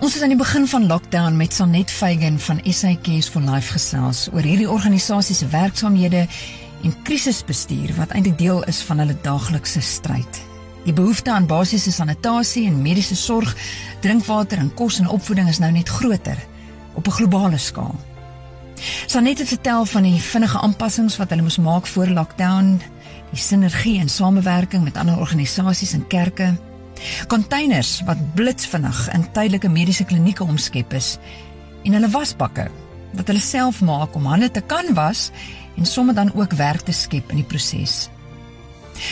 Ons het aan die begin van lockdown met Sanet Feigen van SAKS for Life gesels oor hierdie organisasie se werksaamhede en krisisbestuur wat eintlik deel is van hulle daaglikse stryd. Die behoefte aan basiese sanitasie en mediese sorg, drinkwater en kos en opvoeding is nou net groter op 'n globale skaal. Sanet het vertel van die vinnige aanpassings wat hulle moes maak voor lockdown, die sinergie en samewerking met ander organisasies en kerke, containers wat blitsvinnig in tydelike mediese klinieke omskep is en hulle wasbakke wat hulle self maak om hande te kan was en soms dan ook werk te skep in die proses.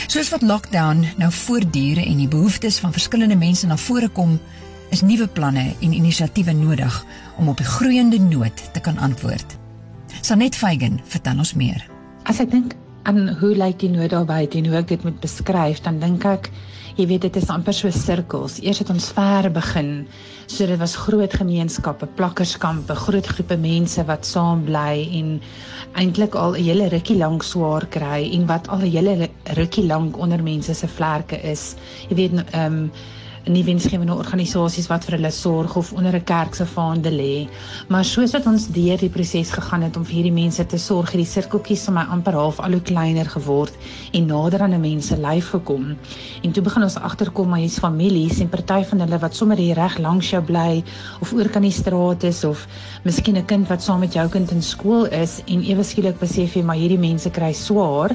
Soos wat lockdown nou voortduur en die behoeftes van verskillende mense na vore kom, is nuwe planne en inisiatiewe nodig om op die groeiende nood te kan antwoord. Sanet Feigen vertel ons meer. As ek dink aan hoe lyk die nood daar buite en hoe ek dit moet beskryf, dan dink ek jy weet dit is amper so sirkels. Eers het ons ver begin. So dit was groot gemeenskappe, plakkerskampe, groot groepe mense wat saam bly en eintlik al 'n hele rukkie lank swaar kry en wat al 'n hele rukkie lank onder mense se vlerke is. Jy weet ehm um, nie wensgewende organisasies wat vir hulle sorg of onder 'n kerk se vaande lê. Maar soos wat ons deur die proses gegaan het om vir hierdie mense te sorg, het die sirkeltjies sommer amper half al hoe kleiner geword en nader aan 'n mens se lyf gekom. En toe begin ons agterkom maar hier's families en party van hulle wat sommer hier reg langs jou bly of oor kan die straat is of miskien 'n kind wat saam met jou kind in skool is en ewe skielik besef jy maar hierdie mense kry swaar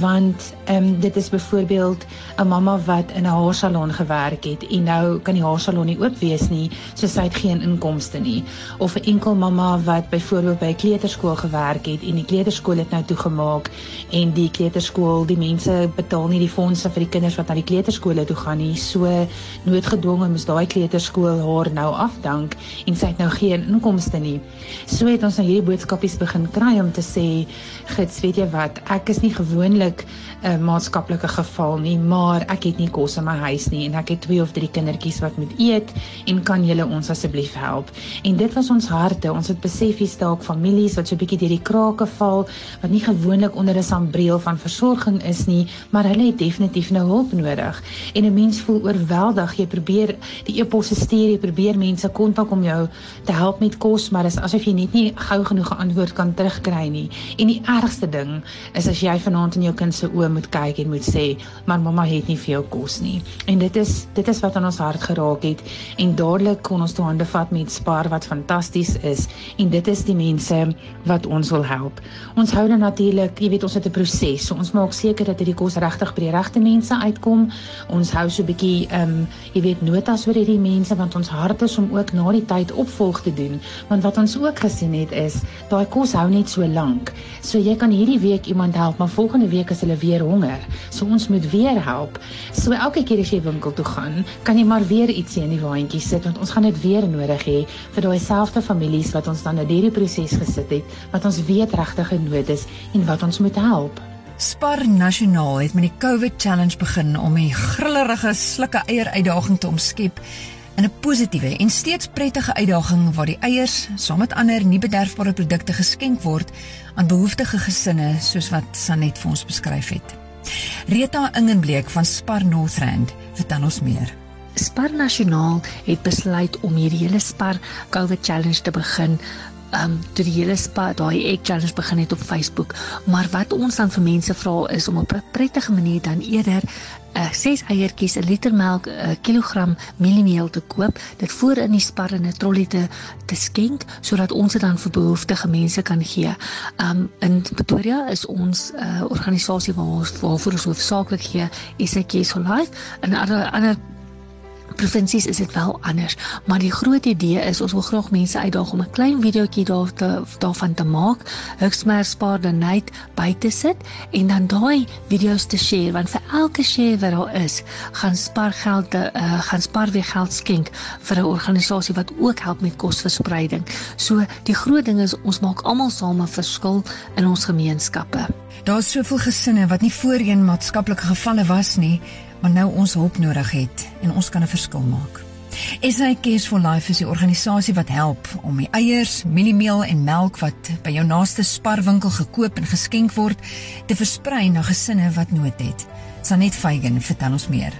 want ehm um, dit is byvoorbeeld 'n mamma wat in 'n haarsalon gewerk het het en nou kan die haarsalon nie oop wees nie, so sy het geen inkomste nie. Of 'n enkel mamma wat byvoorbeeld by 'n kleuterskool gewerk het en die kleuterskool het nou toegemaak en die kleuterskool, die mense betaal nie die fondse vir die kinders wat na die kleuterskole toe gaan nie. So noodgedwonge moes daai kleuterskool haar nou afdank en sy het nou geen inkomste nie. So het ons nou hierdie boodskapies begin kry om te sê, "Gits, weet jy wat? Ek is nie gewoonlik 'n uh, maatskaplike geval nie, maar ek het nie kos in my huis nie en ek het twee of drie kindertjies wat moet eet en kan julle ons asseblief help? En dit was ons harte. Ons het besef hier's dalk families wat so 'n bietjie deur die krake val wat nie gewoonlik onder 'n sambreel van versorging is nie, maar hulle het definitief nou hulp nodig. En 'n mens voel oorweldig. Jy probeer die e-posse stuur, jy probeer mense kontak om jou te help met kos, maar dit is asof jy net nie gou genoeg 'n antwoord kan terugkry nie. En die ergste ding is as jy vanaand in jou kind se oë moet kyk en moet sê, "Maar mamma het nie veel kos nie." En dit is dit is wat aan ons hart geraak het en dadelik kon ons toe hande vat met Spar wat fantasties is en dit is die mense wat ons wil help. Ons hou dan natuurlik, jy weet ons het 'n proses. So ons maak seker dat hierdie kos regtig by die regte mense uitkom. Ons hou so 'n bietjie ehm um, jy weet notas oor hierdie mense want ons hart is om ook na die tyd opvolg te doen. Want wat ons ook gesien het is daai kos hou net so lank. So jy kan hierdie week iemand help, maar volgende week is hulle weer honger. So ons moet weer help. So elke keer as jy winkel toe gaan, kan jy maar weer ietsie in die waantjie sit want ons gaan dit weer nodig hê vir daai selfde families wat ons dan in hierdie proses gesit het, wat ons weet regtig in nood is en wat ons moet help. Spar Nasionaal het met die COVID Challenge begin om die grillerige slukke eier uitdaging te omskep in 'n positiewe en steeds prettige uitdaging waar die eiers saam met ander nie bederfbare produkte geskenk word aan behoeftige gesinne soos wat Sanet vir ons beskryf het. Rita Ingenbleek van Spar Northrand vertel ons meer. Spar Nasionaal het besluit om hierdie hele Spar COVID Challenge te begin um toe die hele spa daai egg challenge begin het op Facebook. Maar wat ons dan vir mense vra is om op 'n prettige manier dan eerder 'n uh, 6 eiertjies, 'n liter melk, 'n kilogram mieliemeel te koop, dit voor in die spar in 'n trolly te te skenk sodat ons dit dan vir behoeftige mense kan gee. Um in Pretoria is ons 'n uh, organisasie waar ons waarvoor ons hoofsaaklik gee, SAKS for Life en ander ander provinsies is dit wel anders, maar die groot idee is ons wil graag mense uitdaag om 'n klein videoetjie daar te daarvan te maak, Huxmer Spaar the Night by te sit en dan daai video's te share want vir elke share wat daar is, gaan Spar geld te uh, gaan Spar weer geld skenk vir 'n organisasie wat ook help met kosverspreiding. So die groot ding is ons maak almal saam 'n verskil in ons gemeenskappe. Daar's soveel gesinne wat nie voorheen maatskaplike gevalle was nie maar nou ons hulp nodig het en ons kan 'n verskil maak. SA Cares for Life is 'n organisasie wat help om die eiers, mieliemeel en melk wat by jou naaste sparwinkel gekoop en geskenk word te versprei na gesinne wat nood het. Sanet Feigen vertel ons meer.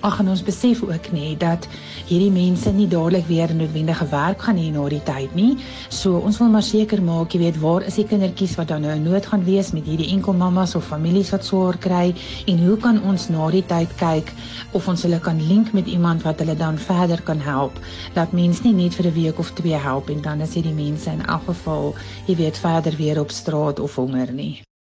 Ag en ons besef ook nie dat hierdie mense nie dadelik weer noodwendige werk gaan hê na die tyd nie. So ons wil maar seker maak, jy weet, waar is die kindertjies wat dan nou in nood gaan wees met hierdie enkel mammas of families wat swaar kry en hoe kan ons na die tyd kyk of ons hulle kan link met iemand wat hulle dan verder kan help. Dat mens nie net vir 'n week of twee help en dan is hierdie mense in elk geval, jy weet, verder weer op straat of honger nie.